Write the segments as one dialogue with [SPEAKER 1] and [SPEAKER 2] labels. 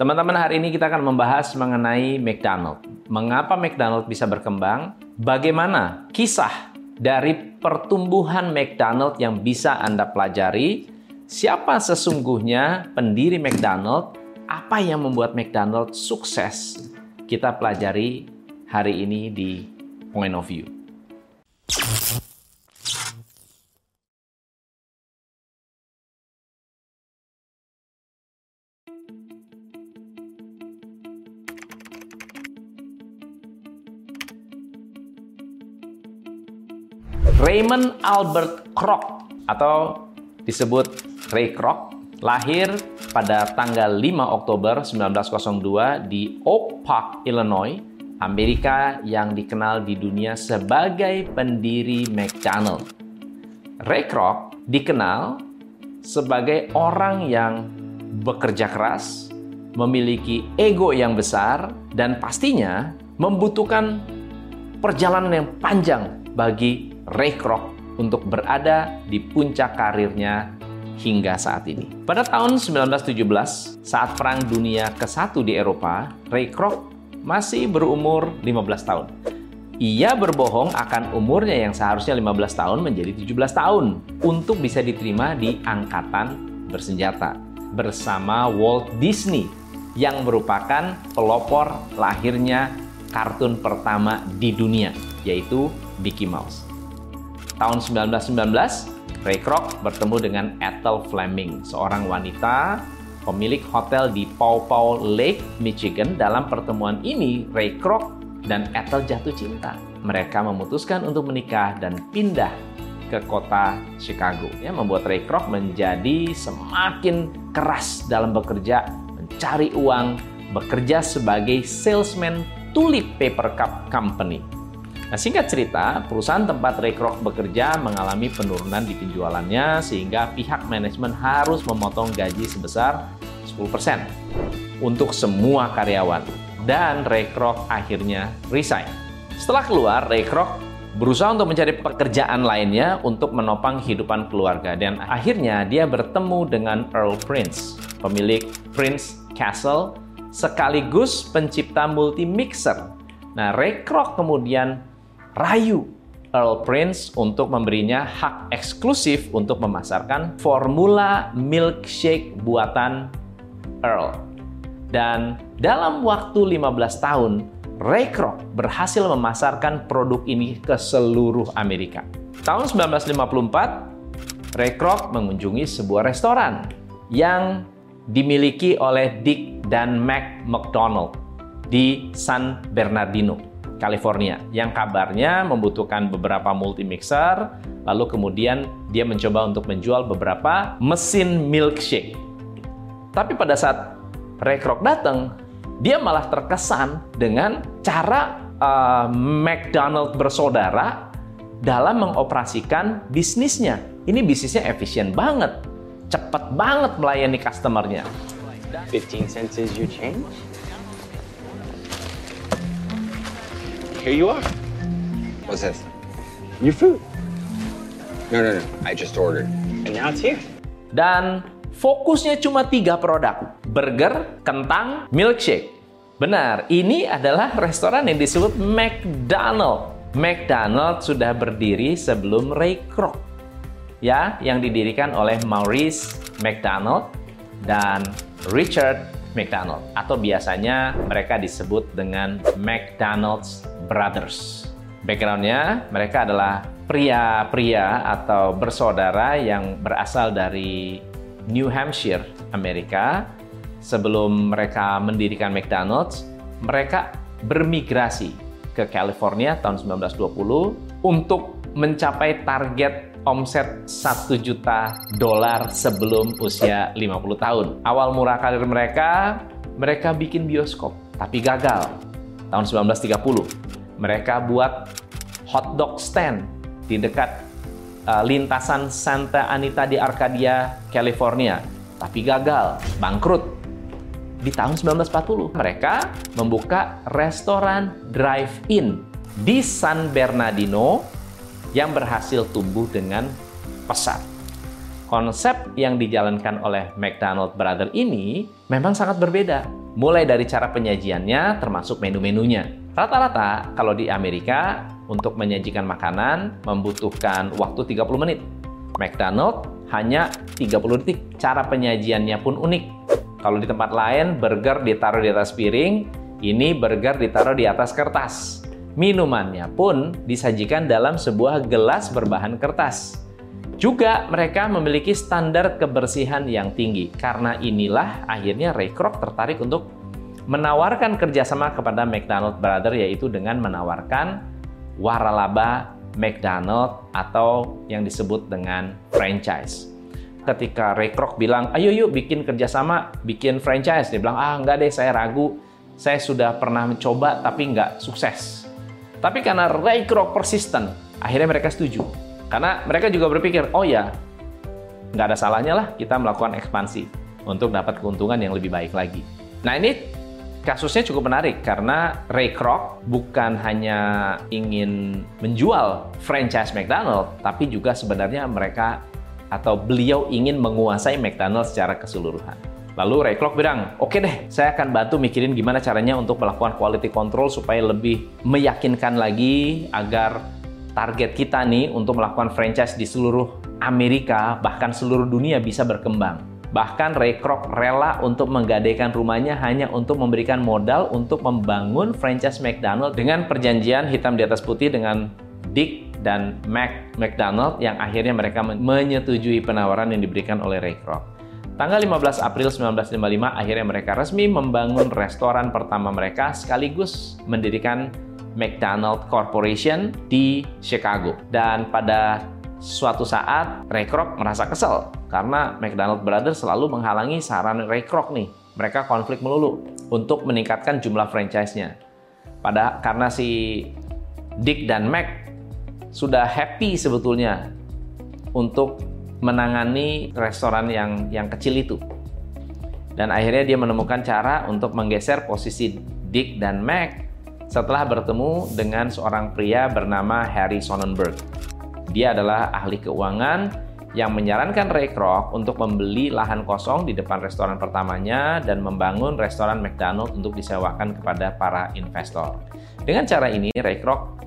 [SPEAKER 1] Teman-teman, hari ini kita akan membahas mengenai McDonald. Mengapa McDonald bisa berkembang? Bagaimana kisah dari pertumbuhan McDonald yang bisa Anda pelajari? Siapa sesungguhnya pendiri McDonald? Apa yang membuat McDonald sukses? Kita pelajari hari ini di Point of View. Raymond Albert Kroc atau disebut Ray Kroc lahir pada tanggal 5 Oktober 1902 di Oak Park, Illinois, Amerika yang dikenal di dunia sebagai pendiri McDonald. Ray Kroc dikenal sebagai orang yang bekerja keras, memiliki ego yang besar, dan pastinya membutuhkan perjalanan yang panjang bagi Ray Kroc untuk berada di puncak karirnya hingga saat ini. Pada tahun 1917, saat Perang Dunia ke-1 di Eropa, Ray Kroc masih berumur 15 tahun. Ia berbohong akan umurnya yang seharusnya 15 tahun menjadi 17 tahun untuk bisa diterima di angkatan bersenjata bersama Walt Disney yang merupakan pelopor lahirnya kartun pertama di dunia, yaitu Mickey Mouse tahun 1919, Ray Kroc bertemu dengan Ethel Fleming, seorang wanita pemilik hotel di Paw Paw Lake, Michigan. Dalam pertemuan ini, Ray Kroc dan Ethel jatuh cinta. Mereka memutuskan untuk menikah dan pindah ke kota Chicago. Ya, membuat Ray Kroc menjadi semakin keras dalam bekerja, mencari uang, bekerja sebagai salesman Tulip Paper Cup Company Nah, singkat cerita, perusahaan tempat Ray Kroc bekerja mengalami penurunan di penjualannya sehingga pihak manajemen harus memotong gaji sebesar 10% untuk semua karyawan. Dan Ray Kroc akhirnya resign. Setelah keluar, Ray Kroc berusaha untuk mencari pekerjaan lainnya untuk menopang kehidupan keluarga dan akhirnya dia bertemu dengan Earl Prince, pemilik Prince Castle sekaligus pencipta multi mixer. Nah, Ray Kroc kemudian rayu Earl Prince untuk memberinya hak eksklusif untuk memasarkan formula milkshake buatan Earl. Dan dalam waktu 15 tahun, Ray Kroc berhasil memasarkan produk ini ke seluruh Amerika. Tahun 1954, Ray Kroc mengunjungi sebuah restoran yang dimiliki oleh Dick dan Mac McDonald di San Bernardino. California yang kabarnya membutuhkan beberapa multi mixer lalu kemudian dia mencoba untuk menjual beberapa mesin milkshake. Tapi pada saat Ray Kroc datang, dia malah terkesan dengan cara uh, McDonald bersaudara dalam mengoperasikan bisnisnya. Ini bisnisnya efisien banget, cepat banget melayani customernya.
[SPEAKER 2] 15 cents is your change? Here you are.
[SPEAKER 3] What's this?
[SPEAKER 2] Your food.
[SPEAKER 3] No, no, no. I just ordered.
[SPEAKER 2] And now it's here.
[SPEAKER 1] Dan fokusnya cuma tiga produk. Burger, kentang, milkshake. Benar, ini adalah restoran yang disebut McDonald. McDonald sudah berdiri sebelum Ray Kroc. Ya, yang didirikan oleh Maurice McDonald dan Richard McDonald atau biasanya mereka disebut dengan McDonald's Brothers. Backgroundnya mereka adalah pria-pria atau bersaudara yang berasal dari New Hampshire, Amerika. Sebelum mereka mendirikan McDonald's, mereka bermigrasi ke California tahun 1920 untuk mencapai target omset 1 juta dolar sebelum usia 50 tahun. Awal murah karir mereka, mereka bikin bioskop, tapi gagal. Tahun 1930, mereka buat hotdog stand di dekat uh, lintasan Santa Anita di Arcadia, California, tapi gagal, bangkrut. Di tahun 1940, mereka membuka restoran drive-in di San Bernardino, yang berhasil tumbuh dengan pesat. Konsep yang dijalankan oleh McDonald Brother ini memang sangat berbeda. mulai dari cara penyajiannya termasuk menu-menunya. Rata-rata kalau di Amerika untuk menyajikan makanan membutuhkan waktu 30 menit. McDonald hanya 30 detik. Cara penyajiannya pun unik. Kalau di tempat lain burger ditaruh di atas piring, ini burger ditaruh di atas kertas. Minumannya pun disajikan dalam sebuah gelas berbahan kertas. Juga mereka memiliki standar kebersihan yang tinggi. Karena inilah akhirnya Ray Kroc tertarik untuk menawarkan kerjasama kepada McDonald Brother yaitu dengan menawarkan waralaba McDonald atau yang disebut dengan franchise. Ketika Ray Kroc bilang, ayo yuk bikin kerjasama, bikin franchise. Dia bilang, ah enggak deh saya ragu, saya sudah pernah mencoba tapi nggak sukses. Tapi karena Ray Kroc persisten, akhirnya mereka setuju karena mereka juga berpikir, oh ya, nggak ada salahnya lah kita melakukan ekspansi untuk dapat keuntungan yang lebih baik lagi. Nah ini kasusnya cukup menarik karena Ray Kroc bukan hanya ingin menjual franchise McDonald, tapi juga sebenarnya mereka atau beliau ingin menguasai McDonald secara keseluruhan. Lalu Ray Kroc bilang, oke okay deh, saya akan bantu mikirin gimana caranya untuk melakukan quality control supaya lebih meyakinkan lagi agar target kita nih untuk melakukan franchise di seluruh Amerika, bahkan seluruh dunia bisa berkembang. Bahkan Ray Kroc rela untuk menggadaikan rumahnya hanya untuk memberikan modal untuk membangun franchise McDonald dengan perjanjian hitam di atas putih dengan Dick dan Mac McDonald yang akhirnya mereka menyetujui penawaran yang diberikan oleh Ray Kroc. Tanggal 15 April 1955 akhirnya mereka resmi membangun restoran pertama mereka sekaligus mendirikan McDonald Corporation di Chicago. Dan pada suatu saat Ray Kroc merasa kesel karena McDonald Brothers selalu menghalangi saran Ray Kroc nih. Mereka konflik melulu untuk meningkatkan jumlah franchise-nya. Pada karena si Dick dan Mac sudah happy sebetulnya untuk menangani restoran yang yang kecil itu. Dan akhirnya dia menemukan cara untuk menggeser posisi Dick dan Mac setelah bertemu dengan seorang pria bernama Harry Sonnenberg. Dia adalah ahli keuangan yang menyarankan Ray Kroc untuk membeli lahan kosong di depan restoran pertamanya dan membangun restoran McDonald untuk disewakan kepada para investor. Dengan cara ini, Ray Kroc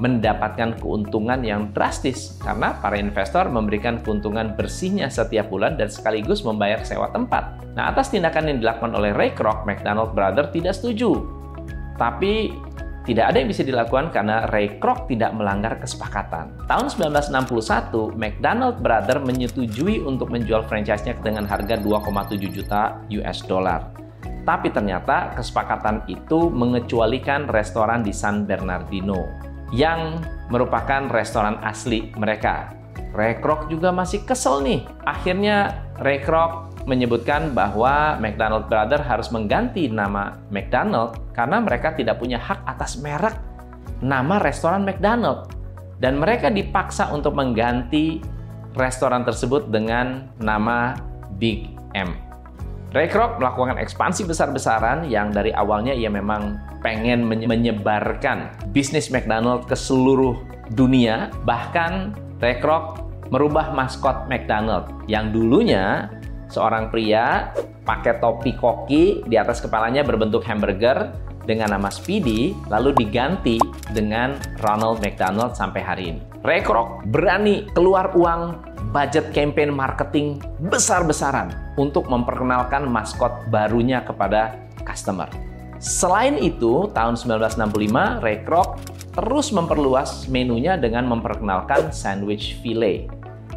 [SPEAKER 1] mendapatkan keuntungan yang drastis karena para investor memberikan keuntungan bersihnya setiap bulan dan sekaligus membayar sewa tempat. Nah, atas tindakan yang dilakukan oleh Ray Kroc, McDonald Brothers tidak setuju tapi tidak ada yang bisa dilakukan karena Ray Kroc tidak melanggar kesepakatan. Tahun 1961, McDonald Brother menyetujui untuk menjual franchise-nya dengan harga 2,7 juta US dollar. Tapi ternyata kesepakatan itu mengecualikan restoran di San Bernardino yang merupakan restoran asli mereka. Ray Kroc juga masih kesel nih. Akhirnya Ray Kroc menyebutkan bahwa McDonald Brother harus mengganti nama McDonald karena mereka tidak punya hak atas merek nama restoran McDonald dan mereka dipaksa untuk mengganti restoran tersebut dengan nama Big M. Ray Kroc melakukan ekspansi besar-besaran yang dari awalnya ia memang pengen menyebarkan bisnis McDonald ke seluruh dunia. Bahkan Ray Kroc merubah maskot McDonald yang dulunya seorang pria pakai topi koki di atas kepalanya berbentuk hamburger dengan nama Speedy lalu diganti dengan Ronald McDonald sampai hari ini. Ray Kroc berani keluar uang budget campaign marketing besar-besaran untuk memperkenalkan maskot barunya kepada customer. Selain itu, tahun 1965, Ray Kroc terus memperluas menunya dengan memperkenalkan sandwich filet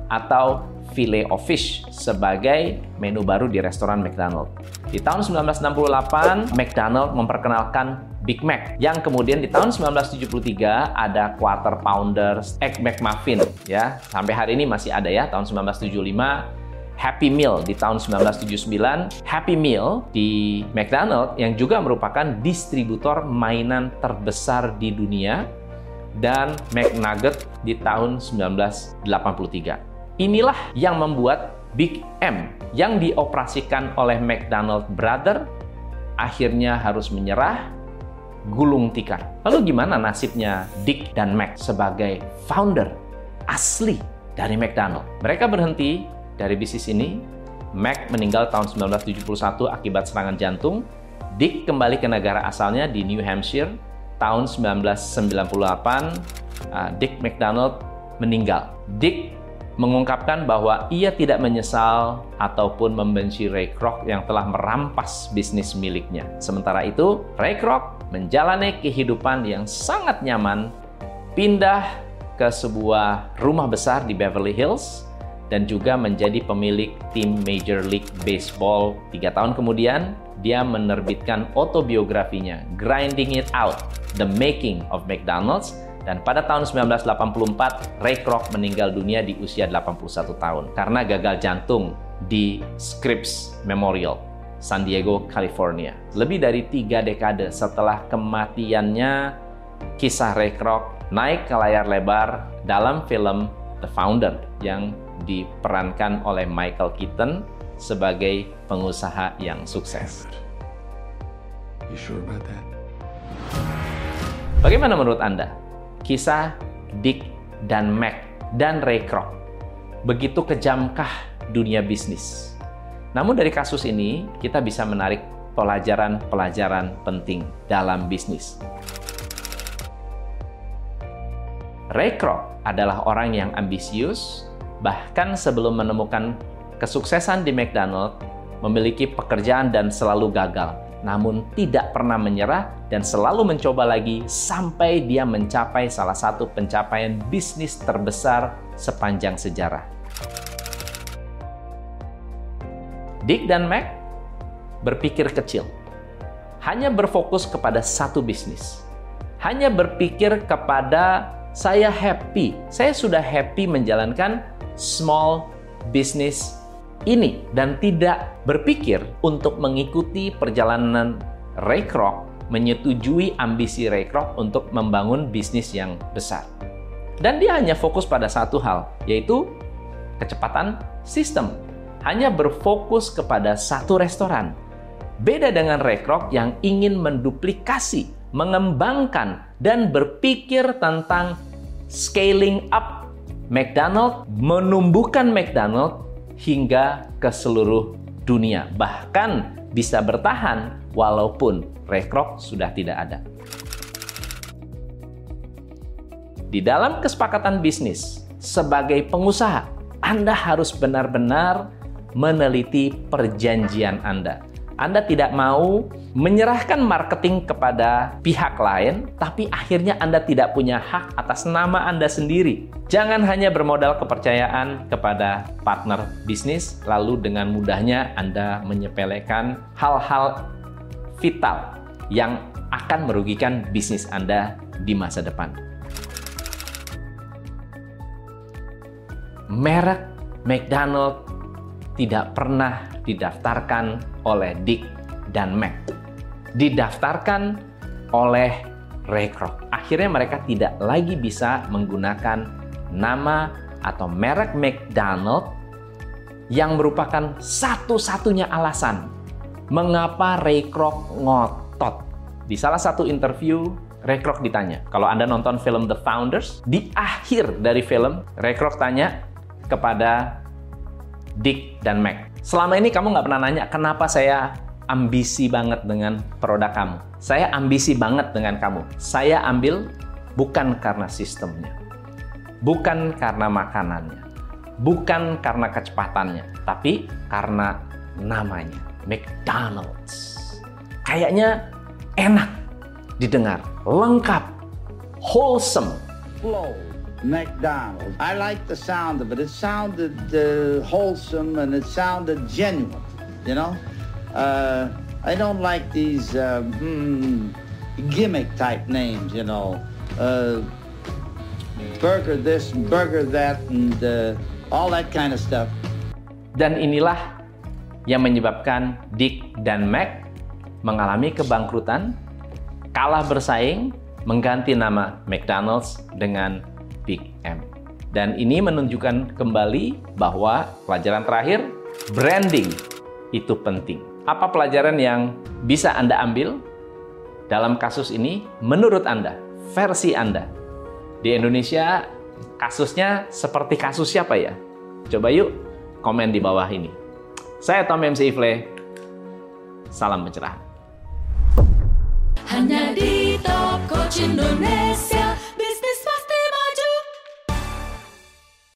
[SPEAKER 1] atau filet of fish sebagai menu baru di restoran McDonald. Di tahun 1968, McDonald memperkenalkan Big Mac yang kemudian di tahun 1973 ada Quarter Pounder Egg McMuffin ya. Sampai hari ini masih ada ya tahun 1975 Happy Meal di tahun 1979, Happy Meal di McDonald yang juga merupakan distributor mainan terbesar di dunia dan McNugget di tahun 1983. Inilah yang membuat Big M yang dioperasikan oleh McDonald Brother akhirnya harus menyerah gulung tikar. Lalu gimana nasibnya Dick dan Mac sebagai founder asli dari McDonald? Mereka berhenti dari bisnis ini. Mac meninggal tahun 1971 akibat serangan jantung Dick kembali ke negara asalnya di New Hampshire tahun 1998. Uh, Dick McDonald meninggal. Dick mengungkapkan bahwa ia tidak menyesal ataupun membenci Ray Kroc yang telah merampas bisnis miliknya. Sementara itu, Ray Kroc menjalani kehidupan yang sangat nyaman, pindah ke sebuah rumah besar di Beverly Hills, dan juga menjadi pemilik tim Major League Baseball. Tiga tahun kemudian, dia menerbitkan autobiografinya, Grinding It Out, The Making of McDonald's, dan pada tahun 1984, Ray Kroc meninggal dunia di usia 81 tahun karena gagal jantung di Scripps Memorial, San Diego, California. Lebih dari tiga dekade setelah kematiannya, kisah Ray Kroc naik ke layar lebar dalam film The Founder yang diperankan oleh Michael Keaton sebagai pengusaha yang sukses.
[SPEAKER 4] You sure about that?
[SPEAKER 1] Bagaimana menurut Anda? Kisah Dick dan Mac dan Ray Kroc. Begitu kejamkah dunia bisnis? Namun dari kasus ini kita bisa menarik pelajaran-pelajaran penting dalam bisnis. Ray Kroc adalah orang yang ambisius, bahkan sebelum menemukan kesuksesan di McDonald, memiliki pekerjaan dan selalu gagal namun tidak pernah menyerah dan selalu mencoba lagi sampai dia mencapai salah satu pencapaian bisnis terbesar sepanjang sejarah. Dick dan Mac berpikir kecil, hanya berfokus kepada satu bisnis, hanya berpikir kepada saya happy, saya sudah happy menjalankan small business ini dan tidak berpikir untuk mengikuti perjalanan Ray Kroc menyetujui ambisi Ray Kroc untuk membangun bisnis yang besar. Dan dia hanya fokus pada satu hal, yaitu kecepatan sistem. Hanya berfokus kepada satu restoran. Beda dengan Ray Kroc yang ingin menduplikasi, mengembangkan, dan berpikir tentang scaling up McDonald, menumbuhkan McDonald hingga ke seluruh dunia. Bahkan bisa bertahan walaupun rekrok sudah tidak ada. Di dalam kesepakatan bisnis, sebagai pengusaha, Anda harus benar-benar meneliti perjanjian Anda. Anda tidak mau menyerahkan marketing kepada pihak lain, tapi akhirnya Anda tidak punya hak atas nama Anda sendiri. Jangan hanya bermodal kepercayaan kepada partner bisnis, lalu dengan mudahnya Anda menyepelekan hal-hal vital yang akan merugikan bisnis Anda di masa depan. Merek McDonald tidak pernah didaftarkan oleh Dick dan Mac. Didaftarkan oleh Ray Kroc. Akhirnya mereka tidak lagi bisa menggunakan nama atau merek McDonald yang merupakan satu-satunya alasan mengapa Ray Kroc ngotot. Di salah satu interview, Ray Kroc ditanya, kalau Anda nonton film The Founders, di akhir dari film, Ray Kroc tanya kepada Dick dan Mac. Selama ini kamu nggak pernah nanya kenapa saya ambisi banget dengan produk kamu. Saya ambisi banget dengan kamu. Saya ambil bukan karena sistemnya, bukan karena makanannya, bukan karena kecepatannya, tapi karena namanya McDonald's. Kayaknya enak didengar, lengkap, wholesome.
[SPEAKER 5] Flow. McDonald's. I like the sound of it. It sounded uh, wholesome and it sounded genuine, you know? Uh, I don't like these uh, mm, gimmick type names, you know. Uh, burger this, burger that, and uh, all that kind of stuff.
[SPEAKER 1] Dan inilah yang menyebabkan Dick dan Mac mengalami kebangkrutan, kalah bersaing, mengganti nama McDonald's dengan. Dan ini menunjukkan kembali bahwa pelajaran terakhir, branding itu penting. Apa pelajaran yang bisa Anda ambil dalam kasus ini menurut Anda, versi Anda? Di Indonesia, kasusnya seperti kasus siapa ya? Coba yuk komen di bawah ini. Saya Tom MC Ifle, salam pencerahan.
[SPEAKER 6] Hanya di Top Coach Indonesia.